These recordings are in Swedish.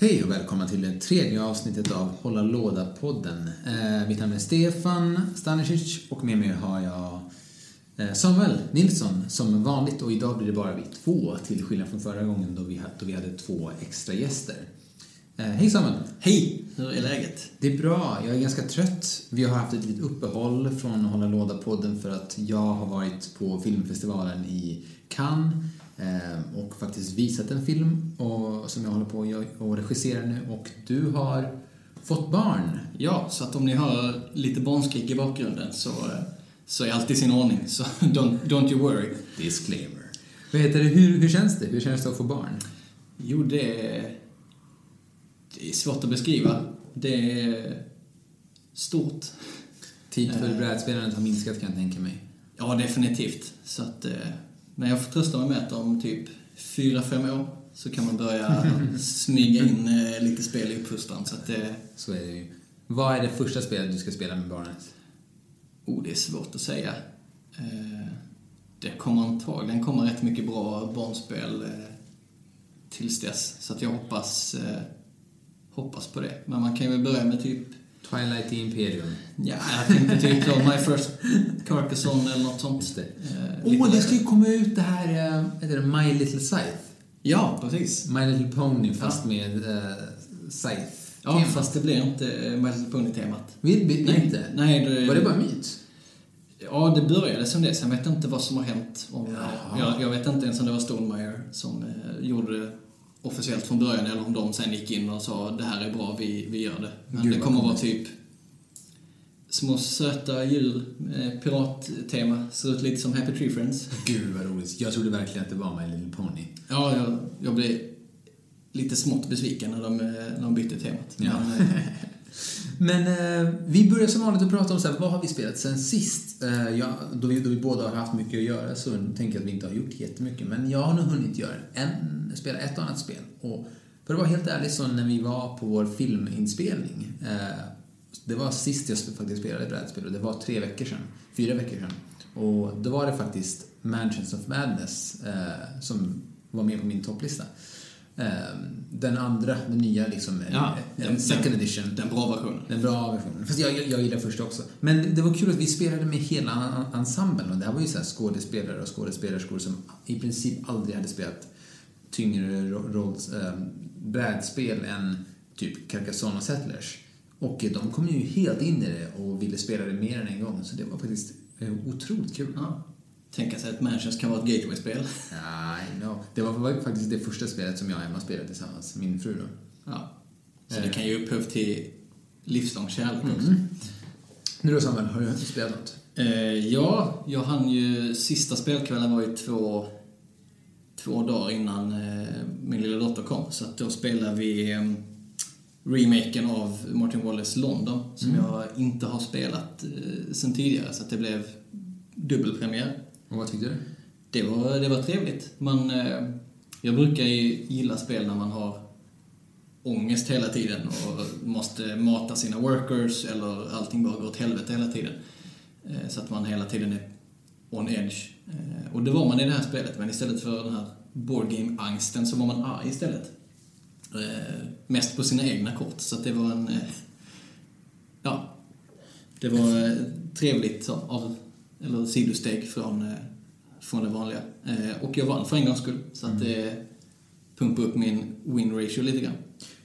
Hej och välkomna till det tredje avsnittet av Hålla Låda-podden. Eh, mitt namn är Stefan Stanisic och med mig har jag eh, Samuel Nilsson som vanligt och idag blir det bara vi två till skillnad från förra gången då vi, då vi hade två extra gäster. Eh, hej Samuel! Hej! Hur är läget? Det är bra. Jag är ganska trött. Vi har haft ett litet uppehåll från Hålla Låda-podden för att jag har varit på filmfestivalen i Cannes och faktiskt visat en film och, som jag håller på och regisserar nu och du har fått barn. Ja, så att om ni hör lite barnskrik i bakgrunden så, så är allt i sin ordning. Så don't, don't you worry. Disclaimer. Vad heter det? Hur, hur känns det? Hur känns det att få barn? Jo, det är, det är svårt att beskriva. Det är stort. Tid för uh, brädspelandet har minskat kan jag tänka mig. Ja, definitivt. Så att, uh, men jag får trösta mig med att om typ fyra fem år så kan man börja smyga in uh, lite spel i uppfostran. Så, att, uh, så är det ju. Vad är det första spelet du ska spela med barnet? Oh, det är svårt att säga. Det kommer antagligen komma rätt mycket bra barnspel tills dess. Så att jag hoppas hoppas på det. Men man kan ju börja med typ... Twilight Imperium. Ja, jag tänkte typ så My First Carcassonne eller något sånt. Åh, det. oh, det ska ju komma ut det här, äh, det My Little Scythe. Ja, precis. My Little Pony fast ja. med äh, Scythe. Ja, fast det blir inte My Little Pony-temat. Vill vi nej, inte? Nej, det... Var det bara myt? Ja, det började som det. Sen vet jag inte vad som har hänt. Om, jag, jag, vet inte ens om det var Stonemeyer som eh, gjorde officiellt från början eller om de sen gick in och sa det här är bra, vi, vi gör det. Men Gud, det kommer att vara typ små söta djur, eh, pirattema, ser ut lite som Happy Tree Friends. Gud vad roligt. Jag trodde verkligen att det var My Little Pony. Ja, jag, jag blev lite smått besviken när de, när de bytte temat. Ja. Men, eh, men eh, vi börjar som vanligt att prata om så här, vad har vi spelat sen sist? Eh, ja, då, vi, då vi båda har haft mycket att göra så tänker jag att vi inte har gjort jättemycket. Men jag har nog hunnit göra en, spela ett och annat spel. Och för att vara helt ärlig så när vi var på vår filminspelning eh, det var sist jag faktiskt spelade brädspel och det var tre veckor sedan, fyra veckor sedan. Och då var det faktiskt Mansions of Madness eh, som var med på min topplista. Ehm, den andra, den nya liksom, ja, den, second edition. Den bra versionen. Den bra versionen. Fast jag, jag, jag gillar första också. Men det var kul att vi spelade med hela ensemblen och det här var ju så skådespelare och skådespelerskor som i princip aldrig hade spelat tyngre rolls, äh, brädspel än typ Carcassonne och Settlers. Och de kom ju helt in i det och ville spela det mer än en gång så det var faktiskt eh, otroligt kul. Ja tänka sig att Mansions kan vara ett gateway-spel. I know. Det var, faktiskt det första spelet som jag och Emma spelade tillsammans, min fru då. Ja. Så det kan ge upphov till livslång kärlek mm. också. Nu då Samuel, har du spelat något? Eh, ja, jag hann ju... Sista spelkvällen var ju två, två dagar innan eh, min lilla dotter kom. Så att då spelade vi eh, remaken av Martin Wallace London, som mm. jag inte har spelat eh, sen tidigare. Så att det blev dubbelpremiär. Och vad tyckte du? Det var, det var trevligt. Man, eh, jag brukar ju gilla spel när man har ångest hela tiden och måste mata sina workers eller allting bara går åt helvete hela tiden. Eh, så att man hela tiden är on edge. Eh, och det var man i det här spelet, men istället för den här boardgame-angsten så var man arg istället. Mest på sina egna kort, så att det var en... Ja. Det var trevligt så, av eller sidosteg från, eh, från det vanliga. Eh, och jag vann för en gångs skull, så att det mm. pumpade upp min win ratio lite grann.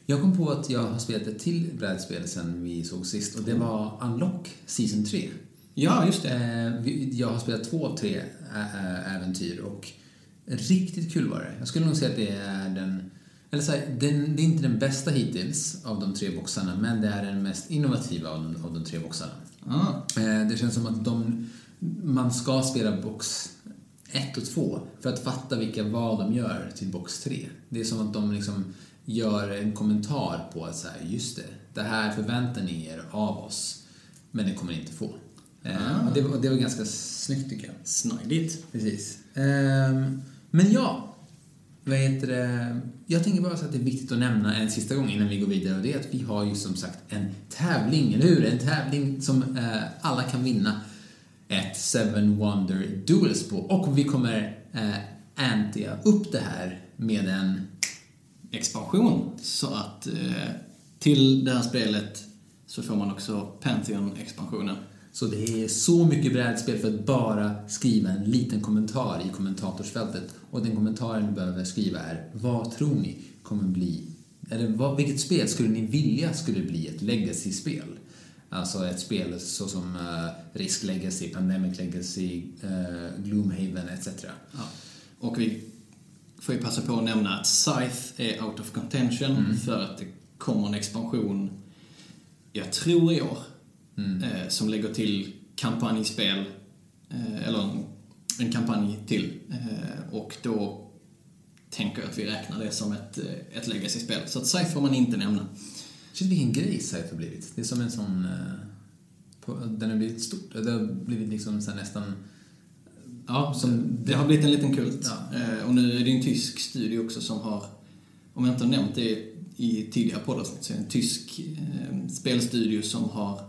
Jag kom på att jag har spelat ett till brädspel sen vi såg sist och det var Unlock Season 3. Ja, just det. Eh, jag har spelat två av tre äventyr och riktigt kul var det. Jag skulle nog säga att det är den eller så här, den, det är inte den bästa hittills av de tre boxarna, men det är den mest innovativa av, av de tre boxarna. Ah. Det känns som att de man ska spela box 1 och 2 för att fatta vilka val de gör till box 3. Det är som att de liksom gör en kommentar på att så här, just det, det här förväntar ni er av oss, men det kommer ni inte få. Eh, ah. det, det var ganska snyggt tycker jag. Snajdigt. Precis. Um, men ja, vad heter det? Jag tänker bara så att det är viktigt att nämna en sista gång innan vi går vidare och det är att vi har ju som sagt en tävling, eller hur? En tävling som uh, alla kan vinna ett Seven Wonder Duels på. Och vi kommer eh, antia upp det här med en expansion. Så att eh, till det här spelet så får man också Pantheon-expansionen. Så det är så mycket brädspel för att bara skriva en liten kommentar i kommentatorsfältet. Och den kommentaren ni behöver skriva är Vad tror ni kommer bli, eller vad, vilket spel skulle ni vilja skulle bli ett legacy-spel? Alltså ett spel såsom uh, Risk Legacy, Pandemic Legacy, uh, Gloomhaven etc. Ja. Och vi får ju passa på att nämna att Scythe är out of contention Mm. för att det kommer en expansion, jag tror i år, Mm. eh, som lägger till kampanjspel, eh, eller en, kampanj till. Eh, och då tänker jag att vi räknar det som ett, eh, ett legacy-spel. Så att Scythe får man inte nämna. Shit vilken grej Scythe har blivit. Det är som en sån... På, den har blivit stort. Det har blivit liksom så nästan... Ja, Som- det har blivit en liten kult. Ja. Eh, och nu är det en tysk studio också som har, om jag inte har nämnt det i tidigare poddavsnitt, så är det en tysk eh, spelstudio som har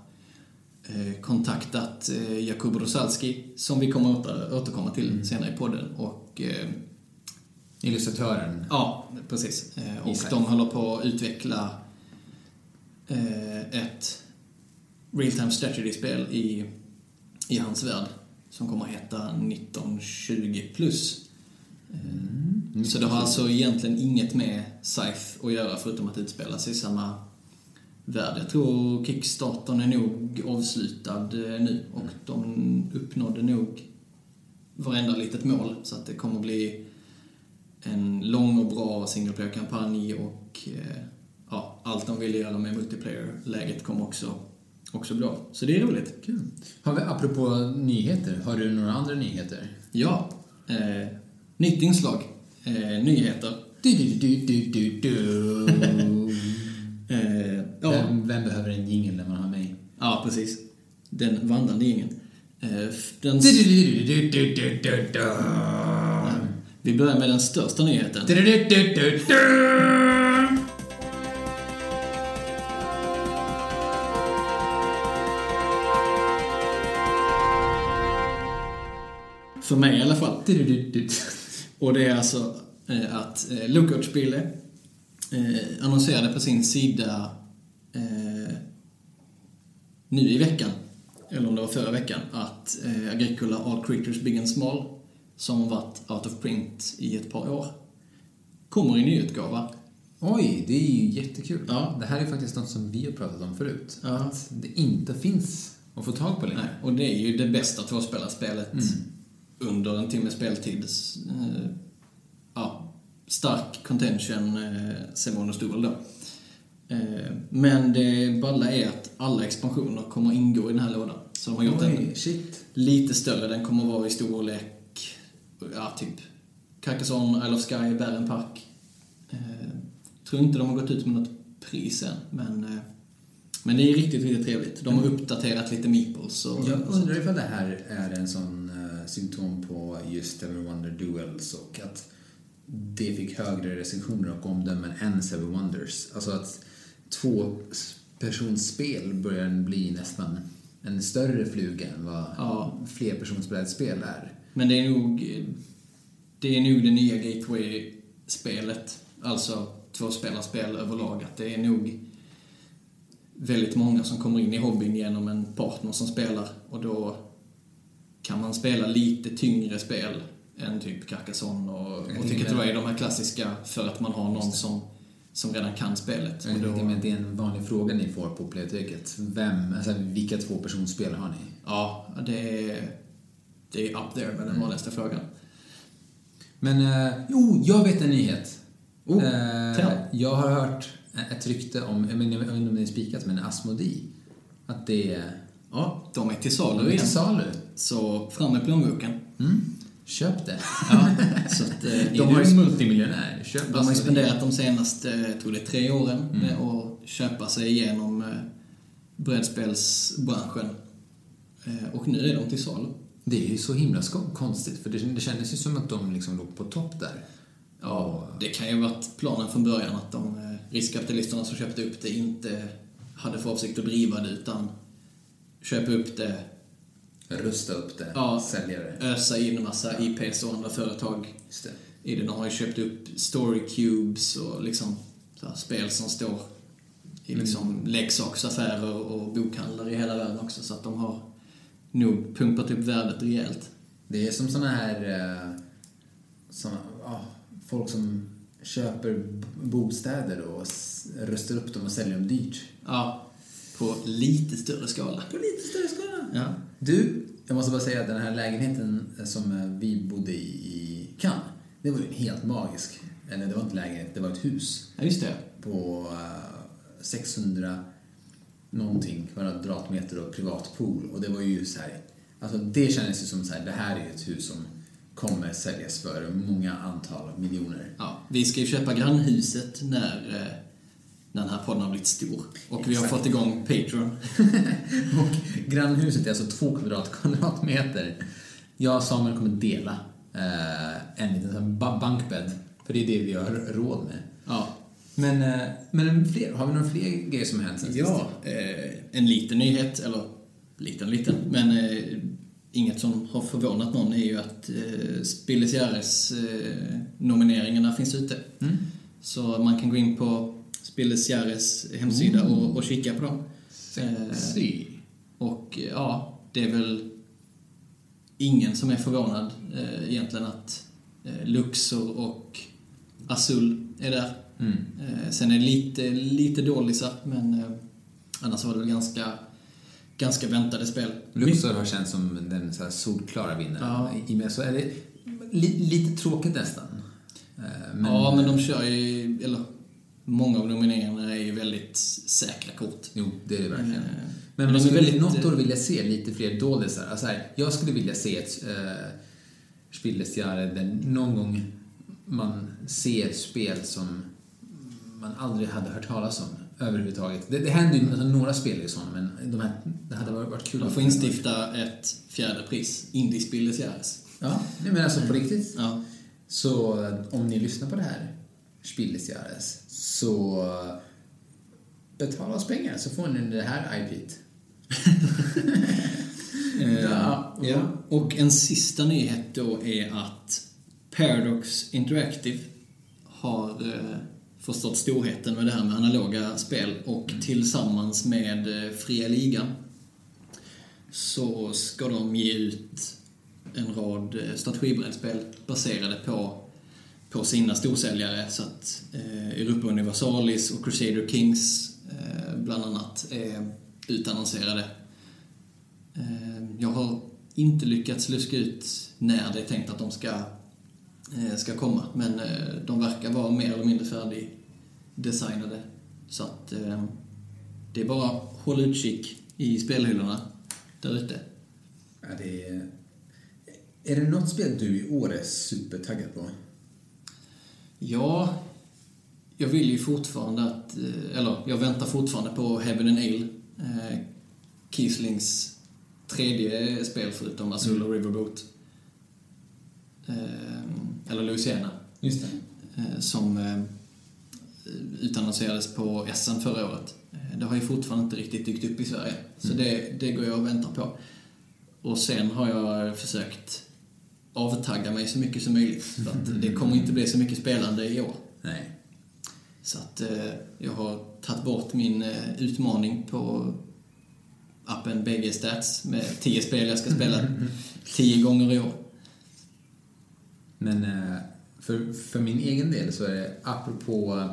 eh, kontaktat eh, Jakub Rosalski, som vi kommer att återkomma till Mm. senare i podden. Och eh, Illustratören. Ja, precis. Eh, Och de håller på att utveckla eh, ett real-time strategy-spel i, i hans värld som kommer att heta 1920 plus. Mm. Så det har alltså egentligen inget med Scythe att göra förutom att utspela sig i samma värld. Jag tror Kickstartern är nog avslutad eh, nu och de uppnådde nog varenda litet mål så att det kommer att bli en lång och bra single player-kampanj och eh, allt de vill göra med multiplayer-läget kommer också, också bra. Så det är roligt. Kul. Har vi, apropå nyheter, har du några andra nyheter? Ja, eh, nytt inslag. Eh, nyheter. Du, du, du. Eh, ja. vem, vem behöver en jingel när man har mig? ja, precis. Den vandrande. Eh, f- den, vi börjar med den största nyheten. För mig i alla fall. Och det är alltså eh, att eh, Lookout Spille eh, annonserade på sin sida nu i veckan, eller om det var förra veckan, att Agricola All Creatures Big and Small, som varit out of print i ett par år, kommer i nyutgåva. Oj, det är ju jättekul. Ja. Det här är faktiskt något som vi har pratat om förut. Ja. Att det inte finns att få tag på längre. Nej, och det är ju det bästa tvåspelarspelet Mm. Under en timme speltid. Eh, ja, stark contention, eh, Simon och Stol då. Eh, men det balla är att alla expansioner kommer ingå i den här lådan. Så de har gjort den shit. lite större. Den kommer vara i storlek, ja typ Carcassonne, Isle of Sky, Bären Park. Eh, tror inte de har gått ut med något pris än, men, eh, men det är riktigt, riktigt trevligt. De har uppdaterat lite meeples och, Jag undrar ifall det här är en sån symptom på just Seven Wonder Duels och att det fick högre recensioner och omdömen än Seven Wonders. Alltså att två personspel börjar bli nästan en större fluga än vad Ja. flerpersonsbrädspel är. Men det är nog det är nog det nya Gateway-spelet. Alltså tvåspelarspel överlag. Att det är nog väldigt många som kommer in i hobbyn genom en partner som spelar. Och då kan man spela lite tyngre spel än typ Carcassonne och, och tänker Ticket det. Away, de här klassiska, för att man har någon som, som redan kan spelet. Jag Och då, med det är en vanlig fråga ni får på biblioteket. Vem, alltså vilka två personspel har ni? ja, det är, det är up there med den vanligaste frågan. Men, eh, jo, jag vet en nyhet. Oh, Eh, jag har hört ett rykte om, jag vet inte om det är spikat, men Asmodee. Att det är Ja, de är till salu igen. till salu. Så fram med plånboken. Mm. Köp det. Ja, så att, eh, är De har du- ju multimiljonär. Köp de har ju spenderat de senaste, jag tror det tre åren, Mm. med att köpa sig igenom eh, brädspelsbranschen. Eh, och nu är de till salu. Det är ju så himla konstigt, för det, det kändes ju som att de liksom låg på topp där. Ja, det kan ju ha varit planen från början att de eh, riskkapitalisterna som köpte upp det inte hade för avsikt att driva det utan köpa upp det, Rusta upp det, Ja. sälja det. ösa in massa IPs och andra företag Just det. i det. De har ju köpt upp story cubes och liksom så här, spel som står i liksom leksaksaffärer och bokhandlar i hela världen också. Så att de har nog pumpat upp värdet rejält. Det är som såna här... eh, Såna, ja, folk som köper bostäder och rustar upp dem och säljer dem dyrt. Ja, på lite större skala. På lite större skala. Ja. Du, jag måste bara säga att den här lägenheten som eh, vi bodde i i Cannes, det var ju helt magisk. Eller det var inte lägenhet, det var ett hus ja, just det. på eh, 600 någonting kvadratmeter och privat pool. Och det var ju så här, alltså det kändes ju som så här, det här är ett hus som kommer säljas för många antal miljoner. Ja, vi ska ju köpa grannhuset eh, när den här podden har blivit stor. Och vi har Exakt. fått igång Patreon. Och grannhuset är alltså två kvadrat, kvadratmeter. Jag och Samuel kommer dela eh, en liten bankbädd. För det är det vi har råd med. Ja, Men, eh, men fler, har vi några fler grejer som har hänt sen ja eh, en liten nyhet, eller liten liten, men eh, inget som har förvånat någon är ju att eh, Spilles Jares eh, nomineringarna finns ute. Mm. Så man kan gå in på Spilles Jares hemsida och, och kika på dem. Sexy. Och eh, ja, det är väl ingen som är förvånad eh, egentligen att eh, Luxor och Azul är där. Mm. Eh, sen är det lite, lite dålisar, men eh, annars var det väl ganska, ganska väntade spel. Luxor har känts som den så här solklara vinnaren. Ja. I och med så är det li, lite tråkigt nästan. Eh, Men, ja, men de kör ju, eller många av nomineringarna är ju väldigt säkra kort. Jo, det är det verkligen. Eh, Men de man skulle väldigt- något år vilja se lite fler doldisar. Alltså här, jag skulle vilja se ett äh, Spillesjahre där någon gång man ser ett spel som man aldrig hade hört talas om överhuvudtaget. Det, det händer ju alltså, några spel sådana, men de här, det hade varit, kul. Att- får instifta ett fjärde pris, Indie Spilles Jares. Ja, nej, men alltså på riktigt. Ja. Så eh, om ni lyssnar på det här, Spillesjahres, så eh, betala oss pengar så får ni det här IP't. Eh, Ja. ja. Och en sista nyhet då är att Paradox Interactive har eh, förstått storheten med det här med analoga spel och tillsammans med Fria Ligan så ska de ge ut en rad strategibrädspel baserade på, på sina storsäljare så att eh, Europa Universalis och Crusader Kings eh, bland annat är utannonserade Eh, Jag har inte lyckats luska ut när det är tänkt att de ska, eh, ska komma, men eh, de verkar vara mer eller mindre färdigdesignade. Så att eh, det är bara att hålla utkik i spelhyllorna där ute. Ja, det är... är det något spel du i år är supertaggad på? Ja, jag vill ju fortfarande att, eh, eller jag väntar fortfarande på Heaven and Ale, eh, Kieslings tredje spel förutom Azul och Riverboat. Eh, Eller Louisiana. Just det. eh, som eh, utannonserades på SM förra året. Det har ju fortfarande inte riktigt dykt upp i Sverige, så det, det går jag och väntar på. Och sen har jag försökt avtagga mig så mycket som möjligt, för att det kommer inte bli så mycket spelande i år. Nej. Så att eh, jag har tagit bort min eh, utmaning på appen BG Stats med 10 spel jag ska spela 10 gånger i år. Men eh, för, för min egen del så är det apropå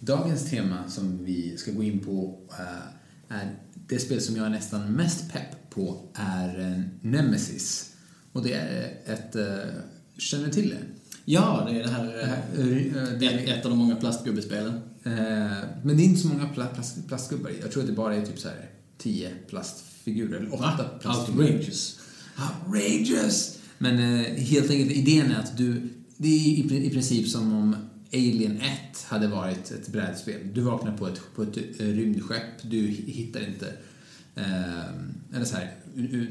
dagens tema som vi ska gå in på eh, är det spel som jag är nästan mest pepp på är eh, Nemesis. Och det är ett... eh, Känner du till det? Ja, det är det här... Det eh, här, eh, det Ett, ett av de många plastgubbespelen. Eh, men det är inte så många pla- plast, plastgubbar. Jag tror att det bara är typ så här 10 plastfigurer, eller 8 Va? plastfigurer. Outrageous. Outrageous! Men eh, helt enkelt, idén är att du... Det är i, pri- i princip som om Alien 1 hade varit ett brädspel. Du vaknar på ett, på ett eh, rymdskepp, du hi- hittar inte... Eh, eller så här, du,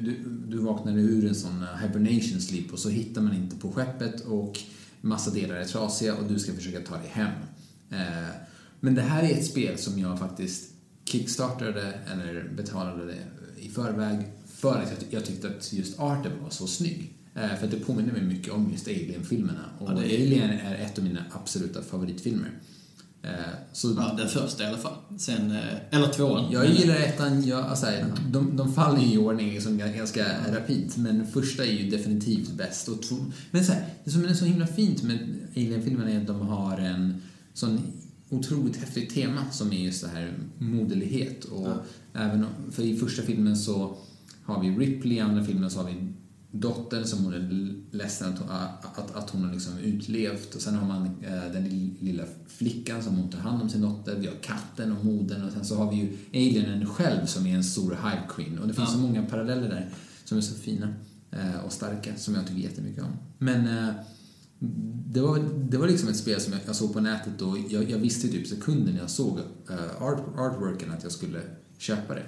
du, vaknar ur en sån eh, hibernation sleep och så hittar man inte på skeppet och massa delar är trasiga och du ska försöka ta dig hem. Eh, men det här är ett spel som jag faktiskt kickstartade eller betalade i förväg för att jag, ty- jag tyckte att just arten var så snygg. Eh, för att det påminner mig mycket om just Alien-filmerna. Och Ja, är- Alien är ett av mina absoluta favoritfilmer. Eh, så Ja, den första i alla fall. Sen, eh, eller tvåan. jag gillar ettan, jag, alltså, de, de faller ju i ordning liksom ganska rapid, men första är ju definitivt bäst. Och två, men så här, det som är så himla fint med Alien-filmerna är att de har en sån otroligt häftigt tema som är just det här moderlighet. Och Ja. även, för i första filmen så har vi Ripley, i andra filmen så har vi dottern som hon är ledsen att, hon- att, att hon har liksom utlevt och sen har man eh, den lill- lilla flickan som hon tar hand om sin dotter, vi har katten och modern och sen så har vi ju alienen själv som är en stor hive queen och det finns Ja. så många paralleller där som är så fina eh, och starka som jag tycker jättemycket om. Men eh, det var, det var liksom ett spel som jag, jag såg på nätet och jag, jag visste typ sekunden jag såg eh, art, artworken att jag skulle köpa det.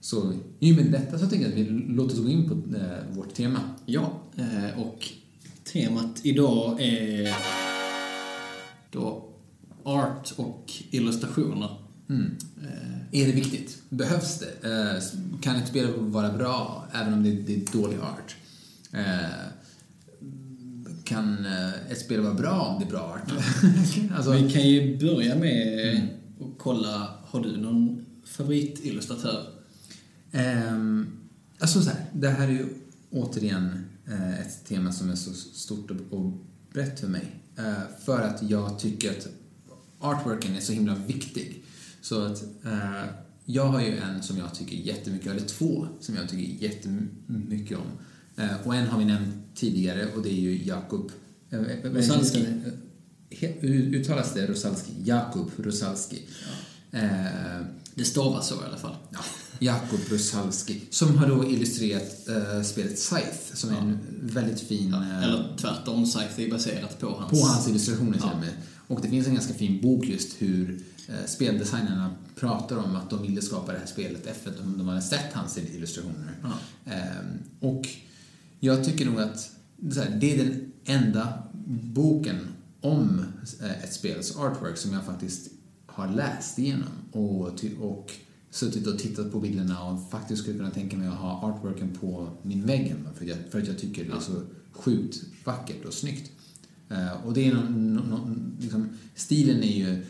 Så i och med detta så tänker jag att vi låter oss gå in på eh, vårt tema. Ja, eh, och temat idag är då art och illustrationer. Mm. Eh, Är det viktigt? Behövs det? Eh, kan ett spel vara bra även om det, det är dålig art? Eh, kan eh, ett spel vara bra om det är bra art? alltså, Vi kan ju börja med Mm. att kolla, har du någon favoritillustratör? Ehm, alltså så här, det här är ju återigen eh, ett tema som är så stort och, och brett för mig. Eh, för att jag tycker att artworken är så himla viktig. Så att eh, jag har ju en som jag tycker jättemycket eller två som jag tycker jättemycket om. Eh, och en har vi nämnt tidigare och det är ju Jakub eh, eh, Rosalski. eh, Uttalas det Rosalski? Jakub Rosalski. Eh, Det stavas så i alla fall. Ja, Jakob Brusalski. Som har då illustrerat eh, spelet Scythe, som är en väldigt fin... eh, Eller tvärtom, Scythe är baserat på hans... på hans illustrationer till Ja. och med. Och det finns en ganska fin bok just hur eh, speldesignerna pratar om att de ville skapa det här spelet efter att de, de hade sett hans illustrationer. Ja. Ehm, och jag tycker nog att här, det är den enda boken om ett spels artwork som jag faktiskt har läst igenom och, och suttit och tittat på bilderna och faktiskt skulle kunna tänka mig att ha artworken på min vägg hemma för, att jag, för att jag tycker det är så sjukt vackert och snyggt. Eh, och det är någon, någon, någon, liksom, stilen är ju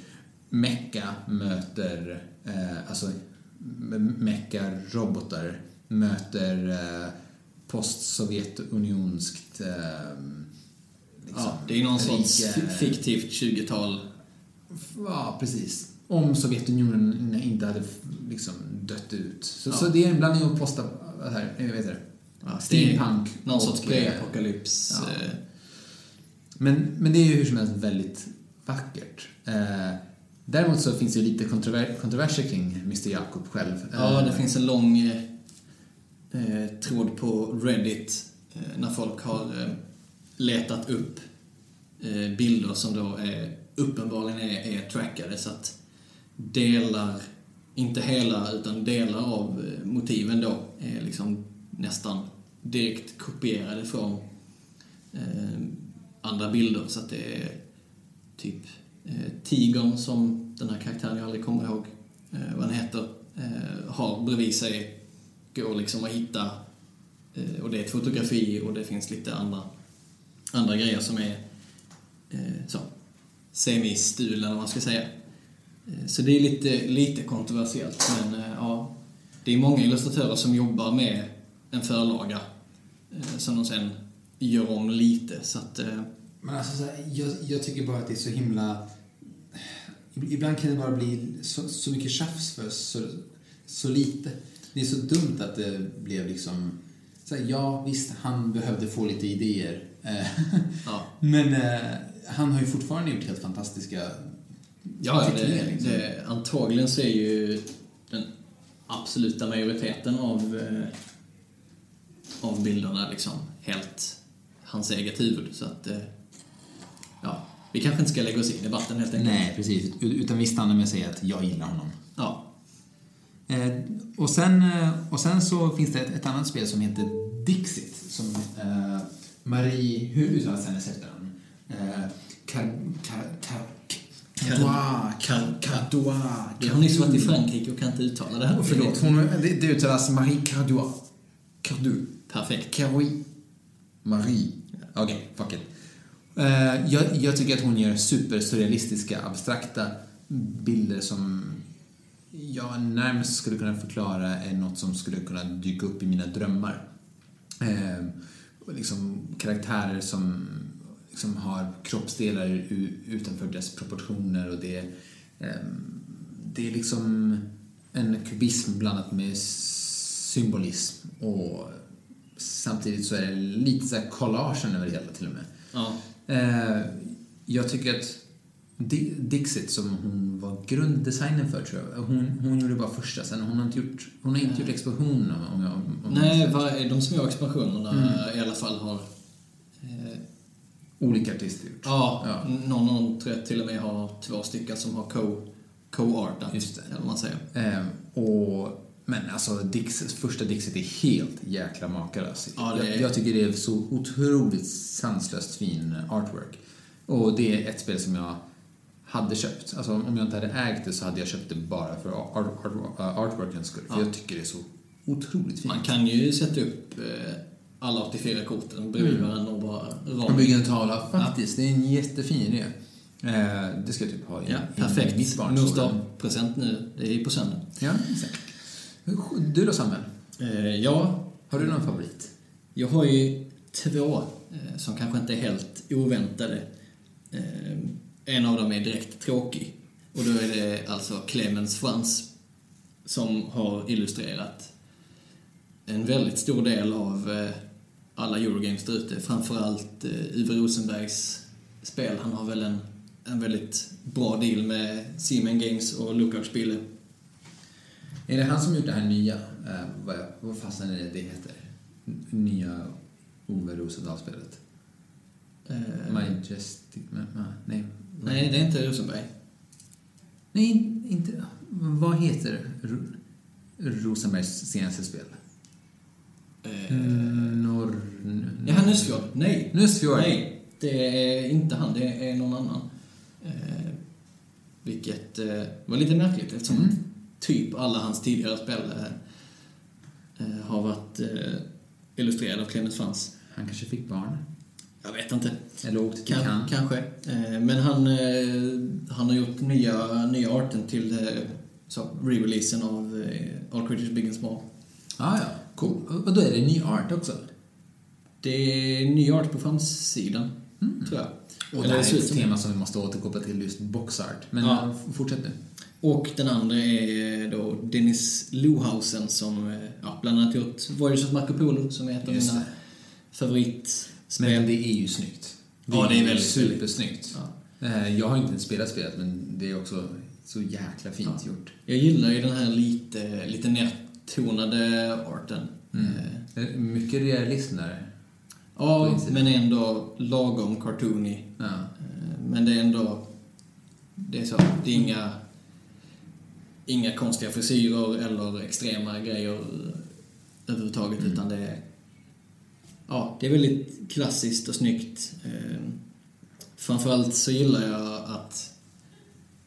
mecka möter, eh, alltså mecka robotar möter eh, postsovjetunionskt eh, liksom, Ja, det är någon sorts fiktivt 20-tal. Ja, precis. Om Sovjetunionen inte hade liksom dött ut. Så, Ja. så det är en blandning av posta... Här, jag vet inte. Ja, Steampunk. Någon sorts och, pre-apokalyps. ja. eh, Men, men det är ju hur som helst väldigt vackert. Eh, däremot så finns det ju lite kontrover kontroverser kring Mr Jakob själv. Ja, Eh, det finns en lång eh, eh, tråd på Reddit eh, när folk har eh, letat upp eh, bilder som då är, uppenbarligen är, är trackade så att delar, inte hela, utan delar av eh, motiven då är liksom nästan direkt kopierade från eh, andra bilder. Så att det är typ eh, tigern som den här karaktären jag aldrig kommer ihåg eh, vad den heter eh, har bredvid sig. Går liksom att hitta eh, och det är ett fotografi och det finns lite andra, andra grejer som är eh, så semi-stul eller vad man ska säga. Eh, så det är lite, lite kontroversiellt men eh, ja, det är många illustratörer som jobbar med en förlaga eh, som de sen gör om lite så att Men alltså, så här, jag, jag tycker bara att det är så himla... Ibland kan det bara bli så, så mycket tjafs för så, så lite. Det är så dumt att det blev liksom... Så här, ja, visst, han behövde få lite idéer. Eh, ja. Men eh, han har ju fortfarande gjort helt fantastiska Ja, det, liksom. det, antagligen så är ju den absoluta majoriteten av, eh, av bilderna liksom helt hans eget huvud. Så att, ja, vi kanske inte ska lägga oss i debatten helt enkelt. Nej, precis. Utan vi stannar med att säga att jag gillar honom. Ja, Eh, och, sen, och sen så finns det ett, ett annat spel som heter Dixit. Som eh, Marie, hur uttalas hennes efternamn? Eh, Car, car, car, Cardois, Car, Cardois. du har nyss varit i Frankrike och kan inte uttala det här. Oh, förlåt, hon, det, det uttalas Marie Cardois. Cardu. Perfekt. Carrie. Marie. Okej, fuck it. Eh, jag, jag tycker att hon gör supersurrealistiska, abstrakta bilder som jag närmast skulle kunna förklara är något som skulle kunna dyka upp i mina drömmar. Eh, och liksom karaktärer som liksom har kroppsdelar utanför dess proportioner och det, eh, det är liksom en kubism blandat med symbolism och samtidigt så är det lite så här collagen över det hela till och med. Ja. Eh, jag tycker att Dixit som hon var grunddesignen för tror jag, hon, hon gjorde bara första sen. Hon har inte gjort, hon har inte gjort explosionen om jag... Om Nej, vad- de små expansionerna i alla fall har... Eh, Olika artister gjort. ja, Ja. någon, någon tror jag till och med har två stycken som har co- co-artat. Just det. Eller vad man säger. Eh, och, men alltså, Dixit, första Dixit är helt jäkla makalös. Ja, är- jag, jag tycker det är så otroligt sanslöst fin artwork. Och det är ett spel som jag hade köpt. Alltså om jag inte hade ägt det så hade jag köpt det bara för art, art, artworkens skull. För Ja. jag tycker det är så otroligt fint. Man kan ju sätta upp eh, alla 84 korten bredvid Mm. varandra och bara Och rama. bygga en tavla. Faktiskt, det är en jättefin idé. Eh, det ska jag typ ha i, Ja, i perfekt. mitt barn. Mors present nu. Det är på söndag. Ja, exakt. Du då Samuel? Eh, ja, Har du någon favorit? jag har ju två eh, som kanske inte är helt oväntade. En av dem är direkt tråkig. Och då är det alltså Clemens Frans som har illustrerat en väldigt stor del av eh, alla Eurogames där ute. Framförallt eh, Uwe Rosenbergs spel. Han har väl en, en väldigt bra deal med Siemens Games och Lookout-spelet. Är det han som gjort det här nya? Eh, vad, vad fasen är det det heter? Nya Ove Rosendahl-spelet? Eh, Majestic... nej. Nej, det är inte Rosenberg. Nej, in- inte... Vad heter Ro- Rosenbergs senaste spel? Eh, Norr... Ja, Nussfjord. Nej. Nussfjord. Nej, det är inte han. Det är någon annan. Eh, vilket eh, var lite märkligt eftersom Mm. typ alla hans tidigare spel eh, eh, har varit eh, illustrerade av Clemens Frans. Han kanske fick barn. Jag vet inte. Eller åkte till Kan, kanske. Eh, men han, eh, han har gjort nya, nya arten till eh, re-releasen av All Creatures Big and Small. Ah, ja, cool. Och då är det ny art också? Det är ny art på framsidan, tror jag. Och Eller det här är ett tema som vi måste återkoppla till, just boxart. Men Ja. fortsätt nu. Och den andra är då Dennis Lohausen som ja, bland annat gjort Voyage of Marco Polo som är ett av mina det. Favoritspel. Men det är ju snyggt. Ja, det är väldigt, supersnyggt. Ja. Jag har inte ens spelat spelet, men det är också så jäkla fint Ja. gjort. Jag gillar ju den här lite, lite nedtonade arten. Mm. Eh, Det Mycket realism där. Ja, men ändå lagom cartoony. Ja. Eh, Men det är ändå... Det är så, det är inga... Inga konstiga frisyrer eller extrema grejer överhuvudtaget, utan det är... Ja, det är väldigt klassiskt och snyggt. Eh, Framförallt så gillar jag att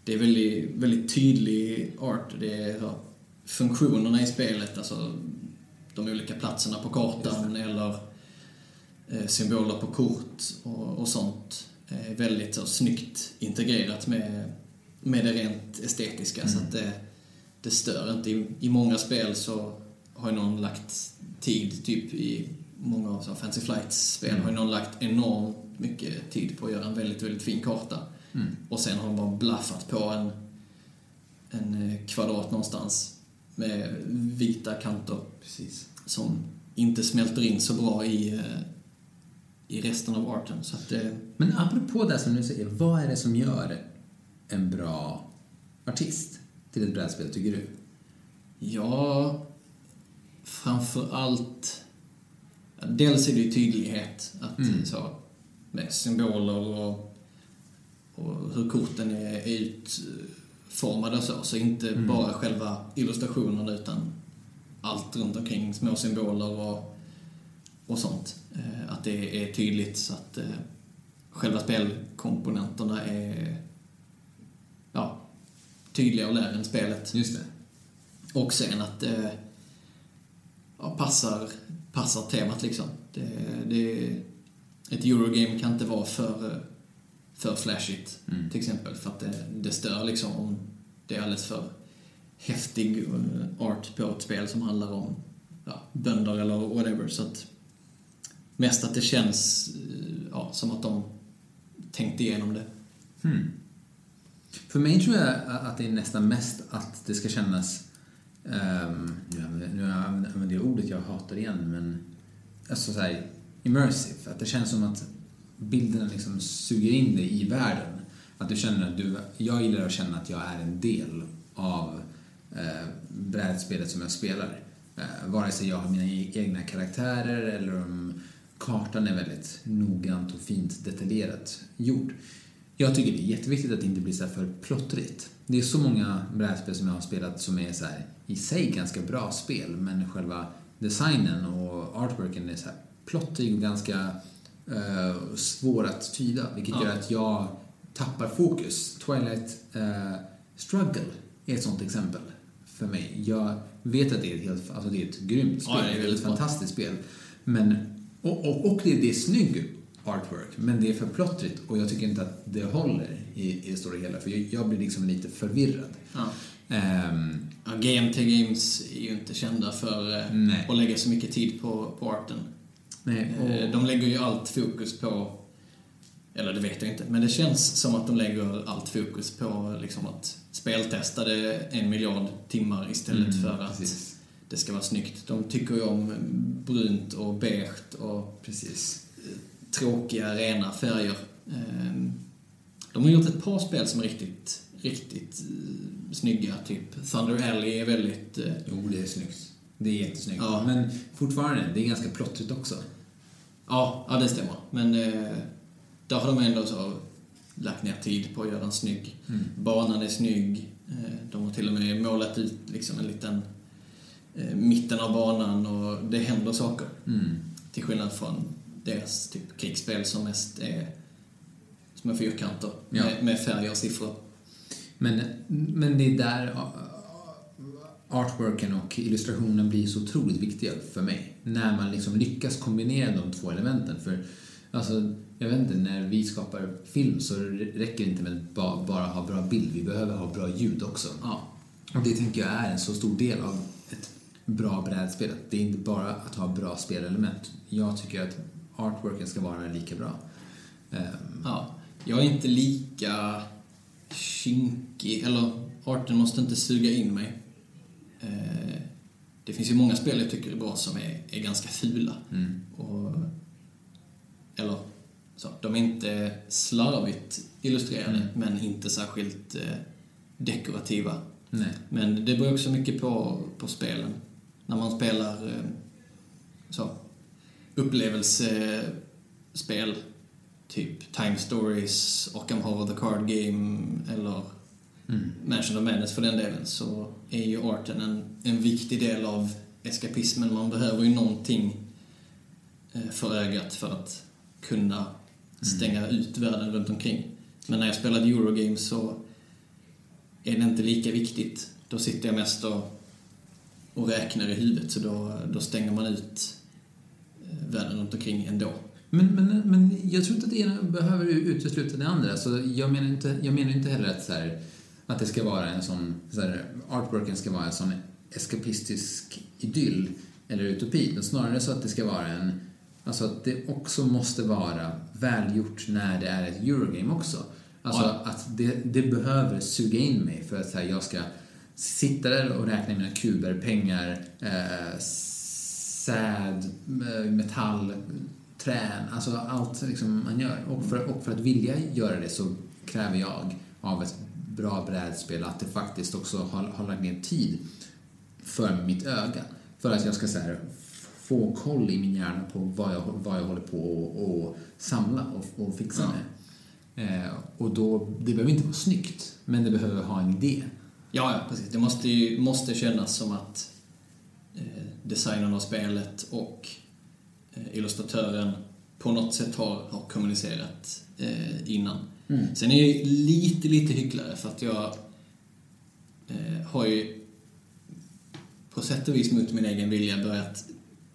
det är väldigt, väldigt tydlig art. Det är funktionerna i spelet, alltså de olika platserna på kartan eller eh, symboler på kort och, och sånt är väldigt så, snyggt integrerat med, med det rent estetiska så att det, det stör inte. I, I många spel så har någon lagt tid, typ i många av så, Fancy Flights-spel har ju någon lagt enormt mycket tid på att göra en väldigt, väldigt fin karta. Mm. Och sen har de bara blaffat på en, en eh, kvadrat någonstans med vita kanter Precis. som inte smälter in så bra i, eh, i resten av arten. Så att eh, det, Men apropå det som du säger, vad är det som gör en bra artist till ett brädspel, tycker du? ja, framför allt... Dels är det ju tydlighet, att Mm. så, med symboler och, och hur korten är, är utformade och så. Så inte Mm. bara själva illustrationen utan allt runt omkring, små symboler och, och sånt. Eh, Att det är tydligt så att eh, själva spelkomponenterna är ja, tydliga och lär än spelet. Just det. Och sen att det ja, passar passar temat liksom. Det, det, ett Eurogame kan inte vara för, för flashigt, Mm. till exempel. För att det, det stör liksom om det är alldeles för häftig eh, art på ett spel som handlar om ja, bönder eller whatever. Så att mest att det känns eh, ja, som att de tänkte igenom det. Hmm. För mig tror jag att det är nästan mest att det ska kännas... Um, nu använder- nu använder jag ordet jag hatar igen, men... Alltså så här, immersive. Att det känns som att bilderna liksom suger in dig i världen. Att du känner att du... Jag gillar att känna att jag är en del av eh, brädspelet som jag spelar. Eh, vare sig jag har mina e- egna karaktärer eller om kartan är väldigt noggrant och fint detaljerat gjord. Jag tycker det är jätteviktigt att det inte blir så här för plottrigt. Det är så många brädspel som jag har spelat som är så här, i sig ganska bra spel, men själva designen och artworken är så här plottrig och ganska eh, svår att tyda, vilket Ja. gör att jag tappar fokus. Twilight eh, Struggle är ett sånt exempel för mig. Jag vet att det är ett, helt, alltså det är ett grymt spel, Ja, det är ett fantastiskt spel. Men, och, och, och det, det är snygg artwork, men det är för plottrigt och jag tycker inte att det håller i, i det stora hela, för jag, jag blir liksom lite förvirrad. Ja. Ehm, Ja, GMT Games är ju inte kända för eh, Nej. att lägga så mycket tid på, på arten. nej, och, Eh, De lägger ju allt fokus på, eller det vet jag inte, men det känns som att de lägger allt fokus på liksom att speltesta det en miljard timmar istället Mm, för att precis. det ska vara snyggt. De tycker ju om brunt och beige och precis. tråkiga, rena färger. Ehm, De har gjort ett par spel som är riktigt, riktigt eh, snygga. Typ Thunder Alley är väldigt... eh, Jo, det är snyggt. Det är jättesnyggt. Ja. Men fortfarande, det är ganska plottrigt också. Ja, ja det stämmer. Men eh, där har de ändå så lagt ner tid på att göra den snygg. Mm. Banan är snygg. Eh, De har till och med målat ut liksom en liten eh, mitten av banan och det händer saker. Mm. Till skillnad från deras typ krigsspel som mest är små fyrkanter Ja. med, med färger och siffror. Men, men det är där uh, artworken och illustrationen blir så otroligt viktiga för mig. När man liksom lyckas kombinera de två elementen. För alltså, jag vet inte, när vi skapar film så räcker det inte med att ba- bara ha bra bild. Vi behöver ha bra ljud också. Ja, Och det tänker jag är en så stor del av ett bra brädspel. Det är inte bara att ha bra spelelement. Jag tycker att artworken ska vara lika bra. Ehm, ja. Jag är inte lika kinkig, eller arten måste inte suga in mig. Eh, Det finns ju många spel jag tycker är bra som är, är ganska fula. mm. Och, eller så, de är inte slarvigt illustrerade, Mm. men inte särskilt eh, dekorativa. Nej. Men det beror också mycket på, på spelen. När man spelar eh, så, upplevelsespel, typ Time Stories, Arkham Horror the Card Game eller Mm. Mansion of Madness för den delen, så är ju arten en, en viktig del av eskapismen. Man behöver ju någonting eh, för ögat för att kunna stänga ut världen runt omkring. Men när jag spelade Eurogames så är det inte lika viktigt. Då sitter jag mest och, och räknar i huvudet, så då, då stänger man ut eh, världen runt omkring ändå. Men, men, men jag tror inte att det ena behöver utesluta det andra. Så jag, menar inte, jag menar inte heller att, så här, att det ska vara en sån... Så här, artworken ska vara en sån eskapistisk idyll eller utopi. Men snarare så att det ska vara en... Alltså att det också måste vara välgjort när det är ett Eurogame också. Alltså Ja. att det, det behöver suga in mig för att så här, jag ska sitta där och räkna mina kuber, pengar, eh, säd, eh, metall, trän, alltså allt liksom man gör. Och för, och för att vilja göra det så kräver jag av ett bra brädspel att det faktiskt också har, har lagt ner tid för mitt öga. För att jag ska så här, få koll i min hjärna på vad jag, vad jag håller på och, och samla och, och fixa Ja. med. Eh, och då, det behöver inte vara snyggt, men det behöver ha en idé. Ja, ja, precis. Det måste ju måste kännas som att eh, designen av spelet och illustratören på något sätt har, har kommunicerat eh, innan. Mm. Sen är jag lite, lite hycklare för att jag eh, har ju på sätt och vis mot min egen vilja börjat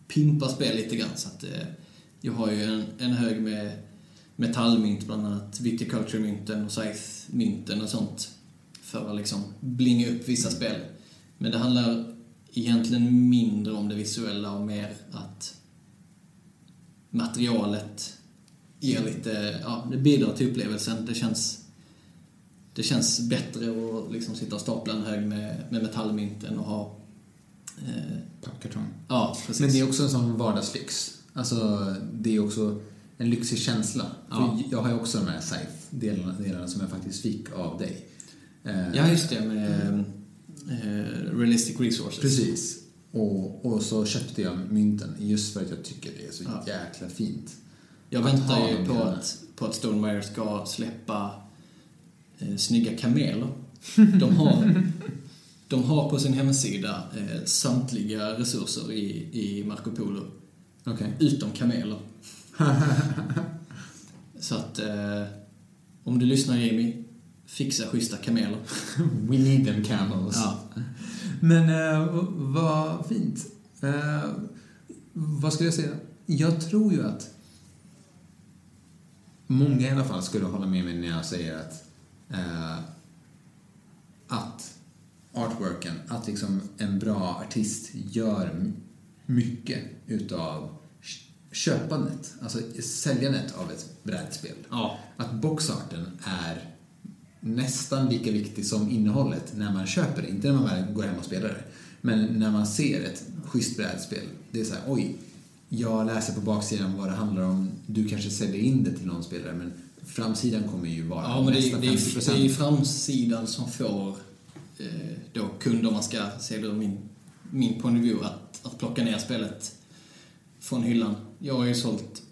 pimpa spel lite grann. Så att, eh, jag har ju en, en hög med metallmynt, bland annat Viticulture-mynten och Scythe-mynten och sånt. För att liksom blinga upp vissa spel. Men det handlar egentligen mindre om det visuella och mer att materialet ger lite, ja, det bidrar till upplevelsen. Det känns, det känns bättre att liksom sitta och stapla en hög med, med metallmynten och ha eh, Pappkartong. Ja, precis. Men det är också en sån vardagslyx. Alltså, det är också en lyxig känsla. Ja. Jag har ju också de här Scythe-delarna delarna som jag faktiskt fick av dig. Eh, Ja, just det, med eh, Realistic Resources. Precis. Och, och så köpte jag mynten just för att jag tycker det är så Ja. jäkla fint. Jag väntar ju på att, på att Stonemaier ska släppa eh, snygga kameler. De har, de har på sin hemsida eh, samtliga resurser i, i Marco Polo, Okej. utom kameler. Så att eh, om du lyssnar Jamie, fixa schyssta kameler. We need them camels. Ja. Men eh, vad fint. Eh, vad skulle jag säga? Jag tror ju att många i alla fall skulle hålla med mig när jag säger att eh, att artworken, att liksom en bra artist gör mycket utav köpandet, alltså säljandet av ett brädspel. Ja, Att boxarten är nästan lika viktig som innehållet när man köper det. Inte när man väl går hem och spelar det. Men när man ser ett schysst brädspel. Det är så här, oj, jag läser på baksidan vad det handlar om. Du kanske säljer in det till någon spelare, men framsidan kommer ju vara ja men det, nästan det, är, 50%. det är ju framsidan som får eh, då man ska ur min, min point of view, att, att plocka ner spelet från hyllan. Jag har ju sålt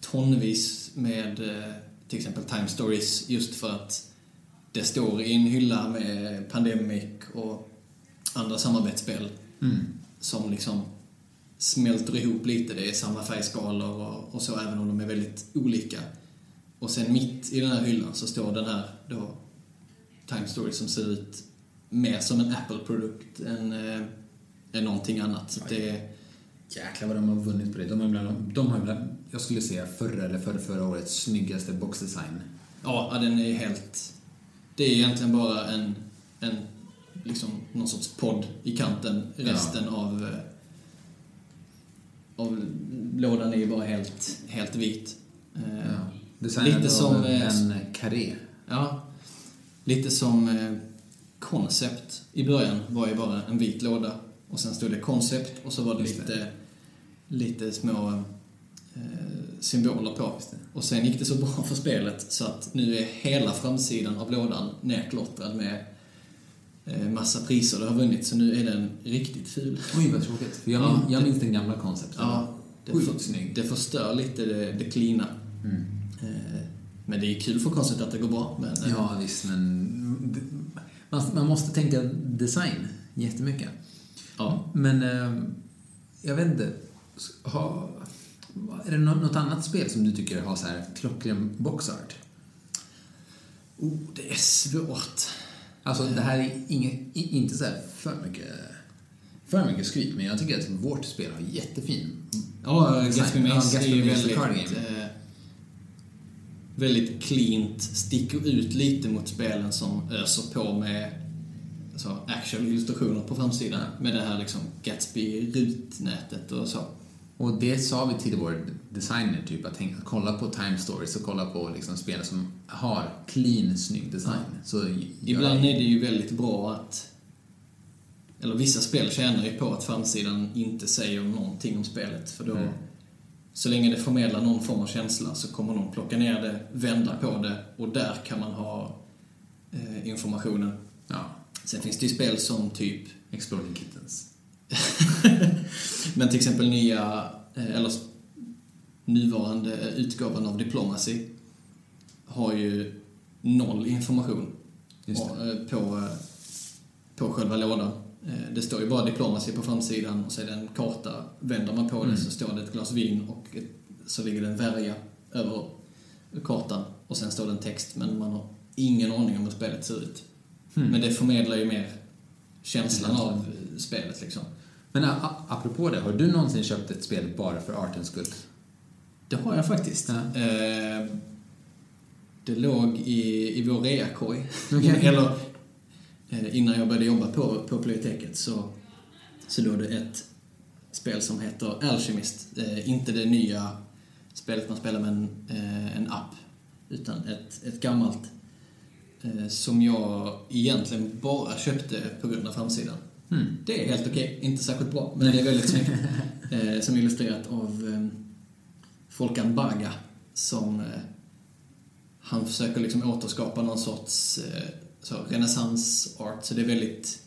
tonvis med eh, till exempel Time Stories just för att det står i en hylla med Pandemic och andra samarbetsspel Mm. som liksom smälter ihop lite. Det är samma färgskalor och, och så, även om de är väldigt olika. Och sen mitt i den här hyllan så står den här då Time Story som ser ut mer som en Apple-produkt än, äh, än någonting annat. Så det är, Jäklar vad de har vunnit på det. De har ibland, de har ibland jag skulle säga förra eller förra, förra årets snyggaste boxdesign. ja, ja, den är helt... Det är egentligen bara en, en liksom någon sorts podd i kanten. Resten av, eh, av lådan är ju bara helt, helt vit. Eh, Ja. Designad Lite som, eh, en karé. Ja, lite som eh, koncept i början var ju bara en vit låda och sen stod det koncept och så var det Just lite, lite små eh, symboler på. Och sen gick det så bra för spelet så att nu är hela framsidan av lådan nerklottrad med eh, massa priser det har vunnit så nu är den riktigt ful. Oj, vad tråkigt. Jag, Ja, jag minns den gamla konceptet. Ja, det, för, snygg. det förstör lite det, det cleana. Mm. Eh, men det är kul för koncept att det går bra. Men, eh, Ja, visst, men man, man måste tänka design jättemycket. ja. Men jag vet inte. Ha, är det nå- något annat spel som du tycker har så här klockren boxart? Oh, det är svårt. Alltså, det här är inget, i- inte så här för mycket, för mycket skryt, men jag tycker att vårt spel har jättefin Ja. Gatsby Maze Ja, är ju väldigt, eh, väldigt cleant, sticker ut lite mot spelen som öser på med alltså, actual illustrationer på framsidan. Med det här liksom Gatsby-rutnätet och så. Och det sa vi till vår designer, typ att tänka, kolla på Time Stories och kolla på liksom spel som har clean, snygg design. Så gör Ibland är det ju väldigt bra att eller vissa spel tjänar ju på att framsidan inte säger någonting om spelet för då Mm. så länge det förmedlar någon form av känsla så kommer någon plocka ner det, vända på det och där kan man ha eh, informationen. Ja, Sen finns det ju spel som typ Exploding Kittens. men till exempel nya eh, eller nuvarande utgåvan av Diplomacy har ju noll information och, eh, på, eh, på själva lådan. Det står ju bara Diplomacy på framsidan och så är det en karta. Vänder man på Mm. det så står det ett glas vin och ett, så ligger det en värja över kartan. Och sen står det en text men man har ingen aning om hur spelet ser ut. Hmm. Men det förmedlar ju mer känslan Mm. av spelet liksom. Men apropå det, har du någonsin köpt ett spel bara för artens skull? Det har jag faktiskt. Ja. Eh, det låg i, i vår reakorg. Okej. Eller eh, innan jag började jobba på, på biblioteket så, så låg det ett spel som heter Alchemist. Eh, inte det nya spelet man spelar med en, eh, en app, utan ett, ett gammalt eh, som jag egentligen bara köpte på grund av framsidan. Mm. Det är helt okej, inte särskilt bra, men det är väldigt snyggt. Eh, som illustrerat av eh, Folkan Baga som eh, han försöker liksom återskapa någon sorts eh, så, renässansart, så det är väldigt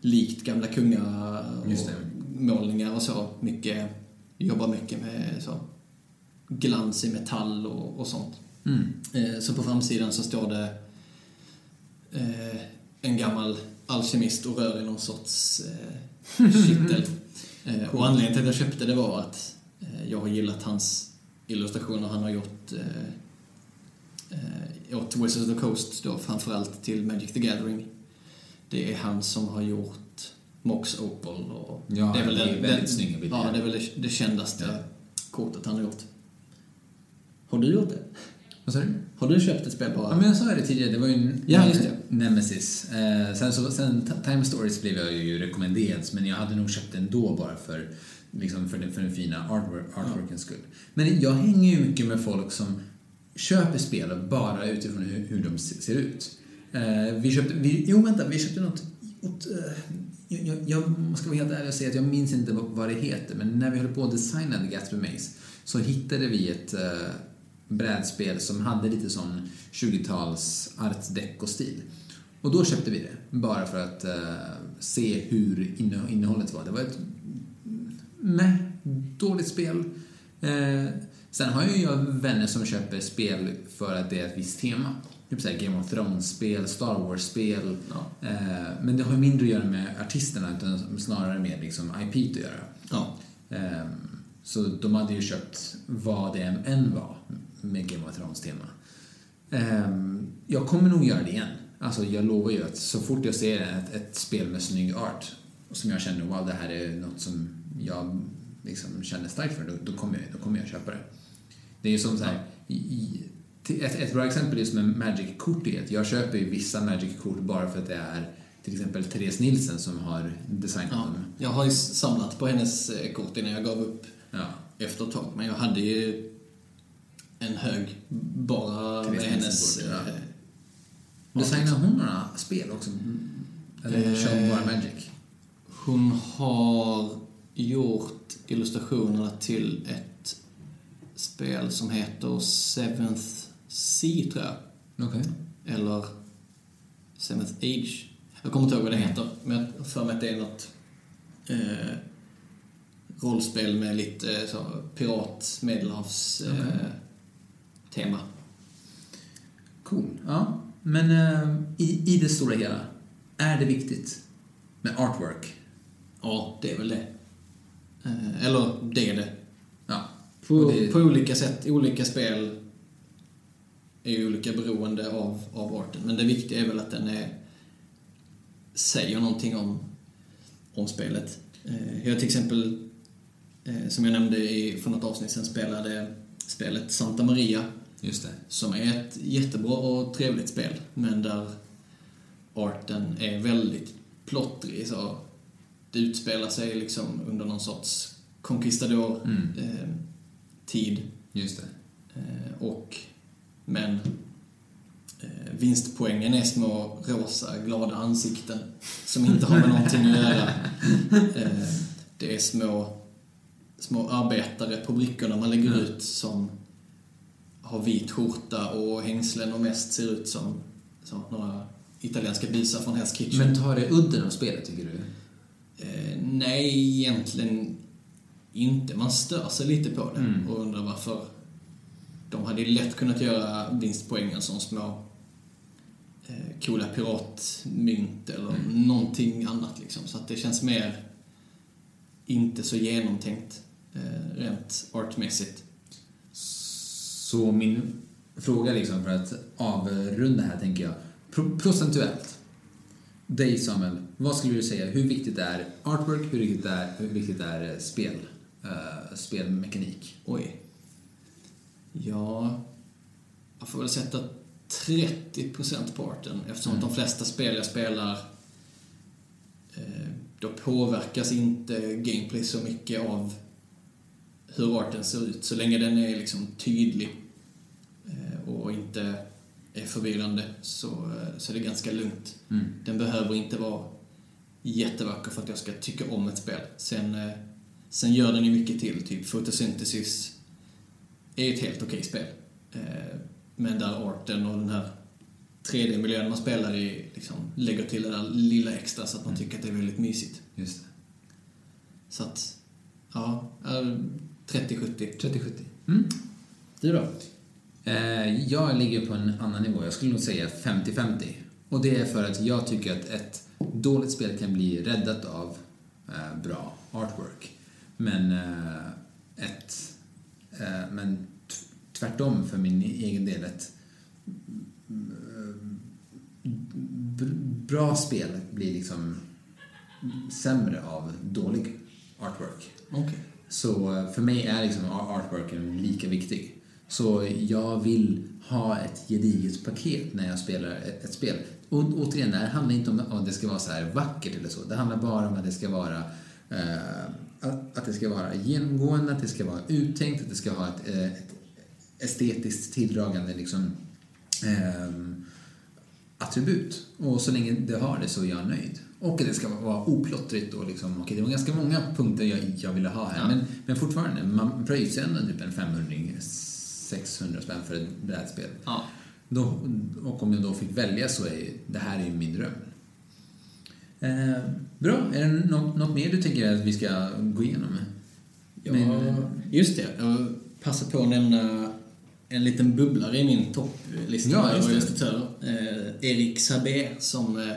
likt gamla kunga Just och och så. Mycket, jobbar mycket med så, glans i metall och, och sånt. Mm. Eh, Så på framsidan så står det eh, en gammal alkemist och rör i någon sorts eh, kittel. Eh, och anledningen till att jag köpte det var att eh, jag har gillat hans illustrationer han har gjort eh, eh, åt Wizards of the Coast då framförallt till Magic the Gathering. Det är han som har gjort Mox Opal och Ja, det är väl det är den- väldigt snygga bilder. Ja, det är väl det, det kändaste Ja. kortet han har gjort. Har du gjort det? Vad sa du? Har du köpt ett spel bara? Ja, men jag sa det tidigare, det var ju Ja, just det. Nemesis. Eh, sen, så, sen Time Stories blev jag ju rekommenderad, men jag hade nog köpt den då bara för, liksom för, den, för den fina artwork, artworkens skull. Men jag hänger ju mycket med folk som köper spel bara utifrån hur, hur de se- ser ut. Eh, vi köpte, vi, jo vänta, vi köpte något åt, eh, jag, jag, jag ska vara helt ärlig och säga att jag minns inte vad, vad det heter, men när vi höll på att designa Gatsby Maze så hittade vi ett eh, brädspel som hade lite sån 20-tals art deco-stil. Och då köpte vi det, bara för att eh, se hur inne, innehållet var. Det var ett meh, dåligt spel. Eh, sen har ju jag vänner som köper spel för att det är ett visst tema. Typ såhär Game of Thrones-spel, Star Wars-spel. Ja. Eh, men det har ju mindre att göra med artisterna, utan snarare med liksom IP att göra. Ja. Ehm, Så de hade ju köpt vad det än var med Game of Thrones-tema. Ehm, Jag kommer nog göra det igen. Alltså jag lovar ju att så fort jag ser ett, ett spel med snygg art och som jag känner wow det här är något som jag liksom känner starkt för, då, då, kommer jag, då kommer jag köpa det. Det är ju som så här, i, i, ett, ett bra exempel är som en Magic-kort är jag köper ju vissa Magic-kort bara för att det är till exempel Therese Nilsen som har designat Ja, dem. jag har ju samlat på hennes eh, kort innan jag gav upp Ja. efter ett tag. Men jag hade ju en hög bara med hennes... Ja. eh, Designar hon några spel också? Eller kör hon bara Magic? Hon har gjort illustrationerna till ett spel som heter Seventh Sea, tror jag. Okej. Eller Seventh Age. Jag kommer inte ihåg vad det heter, men jag för mig att det är något eh, rollspel med lite eh, så, pirat, medelhavs eh, Okej. Tema. Cool. Ja. Men eh, i, i det stora hela, är det viktigt med artwork? Ja, det är väl det. Eh, eller det är det. Ja. På, det- på olika sätt, olika spel är olika beroende av, av arten. Men det viktiga är väl att den är, säger någonting om, om spelet. Eh, Jag till exempel, eh, som jag nämnde i, för något avsnitt sen, spelade spelet Santa Maria Just det. som är ett jättebra och trevligt spel, men där arten är väldigt plottrig. Så det utspelar sig liksom under någon sorts conquistador-tid. Mm. Just det. Eh, och, men eh, vinstpoängen är små rosa glada ansikten som inte har med någonting att göra. Eh, det är små, små arbetare på brickorna man lägger Mm. ut som har vit skjorta och hängslen och mest ser ut som så, några italienska busar från Hell's Kitchen. Men tar det udden av spelet, tycker du? Eh, nej, egentligen inte. Man stör sig lite på det Mm. och undrar varför. De hade ju lätt kunnat göra vinstpoängen som små eh, coola piratmynt eller Mm. någonting annat liksom. Så att det känns mer inte så genomtänkt eh, rent artmässigt. Så min fråga liksom för att avrunda här tänker jag, pro- procentuellt. dig Samuel, vad skulle du säga? Hur viktigt är artwork? Hur viktigt är, hur viktigt är spel? Uh, spelmekanik? Oj. Ja, jag får väl sätta 30% på arten eftersom Mm. de flesta spel jag spelar eh, då påverkas inte gameplay så mycket av hur arten ser ut. Så länge den är liksom tydlig eh, och inte är förvirrande så, eh, så är det ganska lugnt. Mm. Den behöver inte vara jättevacker för att jag ska tycka om ett spel. Sen, eh, sen gör den ju mycket till, typ Photosynthesis är ett helt okej spel. Men där arten och den här 3D-miljön man spelar i liksom lägger till det där lilla extra så att man tycker att det är väldigt mysigt. Just det. Så att, ja, 30-70. 30-70. Mm. Du då? Eh, jag ligger på en annan nivå. Jag skulle nog säga 50-50. Och det är för att jag tycker att ett dåligt spel kan bli räddat av eh, bra artwork. Men eh, ett... Men tvärtom för min egen del. Ett bra spel blir liksom sämre av dålig artwork. Okej. Så eh, för mig är liksom artworken lika viktig. Så jag vill ha ett gediget paket när jag spelar ett, ett spel. Och återigen, det här handlar inte om att det ska vara så här vackert eller så. Det handlar bara om att det ska vara eh, att, det ska vara genomgående, att det ska vara uttänkt, att det ska ha ett, eh, ett estetiskt tilldragande liksom, eh, attribut. Och så länge det har det så är jag nöjd. Och att det ska vara oplottrigt och liksom, okej det var ganska många punkter jag, jag ville ha här. Ja. Men, men fortfarande, man pröjsar ändå typ en 500 600 spänn för ett brädspel. Ja. Då, och om jag då fick välja så är det här är ju min dröm. Eh, bra, är det något, något mer du tänker att vi ska gå igenom? Ja, Men- just det. Jag passar på att nämna en liten bubblare i min topplista Ja, över det. illustratörer. Eh, Erik Sabé som eh,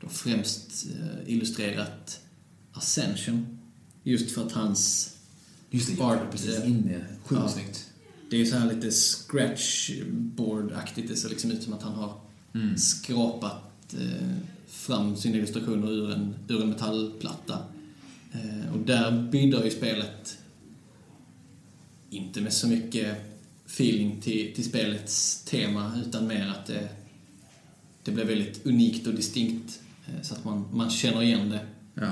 då främst eh, illustrerat Ascension. Just för att hans Just det, Art, precis eh, in det. Sjukt ja. snyggt. Det är så här lite scratchboard-aktigt. Det ser liksom ut som att han har Mm. skrapat eh, fram sina illustrationer ur en, ur en metallplatta. Eh, och där bidrar ju spelet inte med så mycket feeling till, till spelets tema utan mer att det, det blir väldigt unikt och distinkt så att man, man känner igen det. Ja.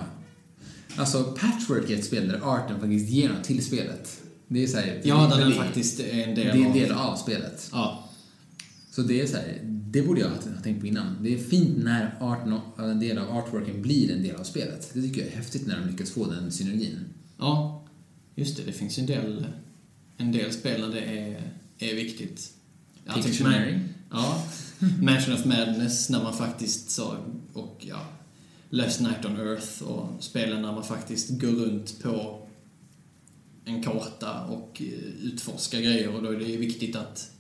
Alltså, Patchwork är ett spel där arten faktiskt ger något till spelet. Det är så här, Ja, där den det, faktiskt är en det del är en av... del av spelet. Ja, Så det är så här, det borde jag ha tänkt på innan. Det är fint när arten, en del av artworken blir en del av spelet. Det tycker jag är häftigt när de lyckas få den synergin. Ja, just det. Det finns en del, en del spel där det är, är viktigt. Pictionary. Ja. Mansion of Madness när man faktiskt så, och ja, Last Night on Earth och spelen när man faktiskt går runt på en karta och eh, utforskar grejer och då är det viktigt att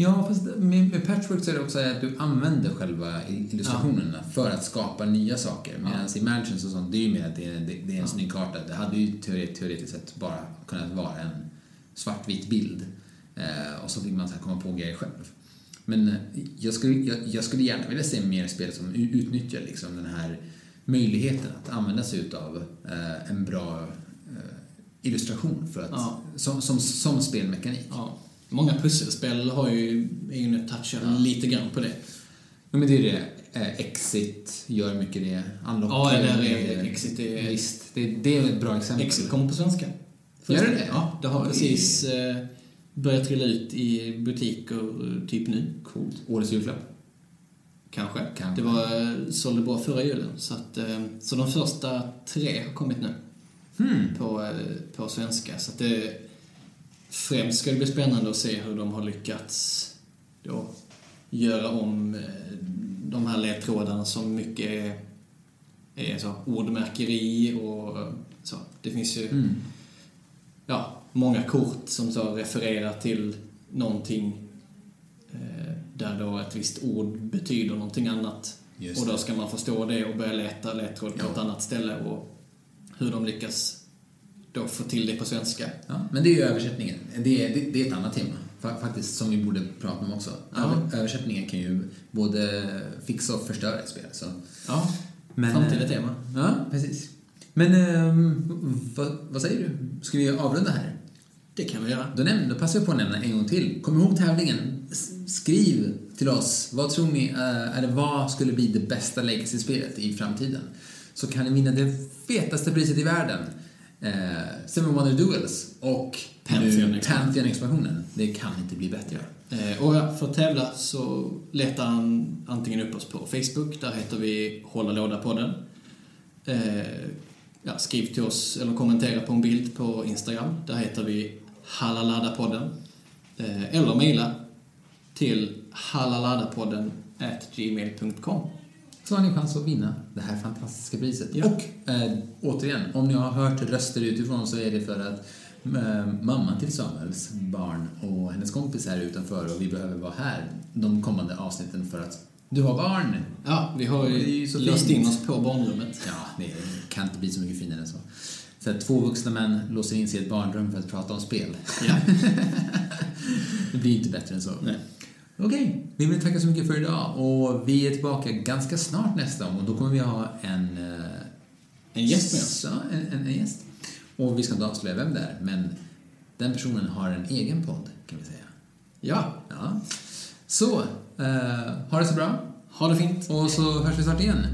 Ja, fast med, Patchwork så är det också att du använder själva illustrationerna för att skapa nya saker. Medan i Mansions och sånt, det är ju mer att det är, det, det är en Ja. snygg karta. Det hade ju teoret, teoretiskt sett bara kunnat vara en svartvit bild. Eh, och så fick man så komma på grejer själv. Men eh, jag skulle, jag, jag skulle gärna vilja se mer spel som utnyttjar liksom den här möjligheten att använda sig utav eh, en bra eh, illustration för att, Ja. som, som, som spelmekanik. Ja. Många pusselspel har ju, är ju touchar Ja. lite grann på det. Ja, men det är det. Eh, Exit gör mycket det. Unlock Ja, gör är det. Exit är- Visst, det, det är ett bra exempel. Exit kommer på svenska. Gör det det? Ja, det har precis eh, börjat trilla ut i butiker eh, typ nu. Coolt. Årets julklapp. Kanske. Kanske. Det var, eh, sålde bra förra julen. Så, att, eh, så de första tre har kommit nu Hmm. på, på svenska. Så att det, främst ska det bli spännande att se hur de har lyckats då göra om de här ledtrådarna som mycket är, är så, ordmärkeri och så. Det finns ju Mm. ja, många kort som så refererar till någonting eh, där då ett visst ord betyder någonting annat. Just och då ska man förstå det och börja leta ledtråd på Ja. ett annat ställe och hur de lyckas då få till det på svenska. Ja, men det är ju översättningen. Det är, det, det är ett annat tema. fa- faktiskt, som vi borde prata om också. Ja. Över, översättningar kan ju både fixa och förstöra ett spel. Så. Ja, Men, framtida eh, tema. Ja, precis. Men ehm, vad, vad säger du? Ska vi avrunda här? Det kan vi göra. Då, näm- då passar jag på att nämna en gång till. Kom ihåg tävlingen. Skriv till oss. Vad tror ni, eh, eller vad skulle bli det bästa Legacy-spelet i framtiden? Så kan ni vinna det fetaste priset i världen. Eh, Seven Wonder Duels och. Pantheon-expansionen. Det kan inte bli bättre. Eh, Och för att tävla så letar han antingen upp oss på Facebook, där heter vi Hålla Låda-podden. Eh, Ja, skriv till oss eller kommentera på en bild på Instagram, där heter vi Hallaladapodden. Eh, Eller mejla till hallaladapodden at gmail.com. Så har ni chans att vinna det här fantastiska priset. Ja. Och eh, återigen, om ni har hört röster utifrån så är det för att eh, mamma till Samuels barn och hennes kompis är utanför och vi behöver vara här de kommande avsnitten för att du har barn. Ja, vi har ju låst in oss på barnrummet. Ja, det kan inte bli så mycket finare än så. Så här, två vuxna män låser in sig i ett barnrum för att prata om spel. Ja. det blir inte bättre än så. Nej. Okej, vi vill tacka så mycket för idag och vi är tillbaka ganska snart nästa gång och då kommer vi ha en... Eh, en gäst med oss. Ja, en, en, en gäst. Och vi ska inte avslöja vem det är, men den personen har en egen podd, kan vi säga. Ja. ja. Så, eh, ha det så bra. Ha det fint. Och så hörs vi snart igen.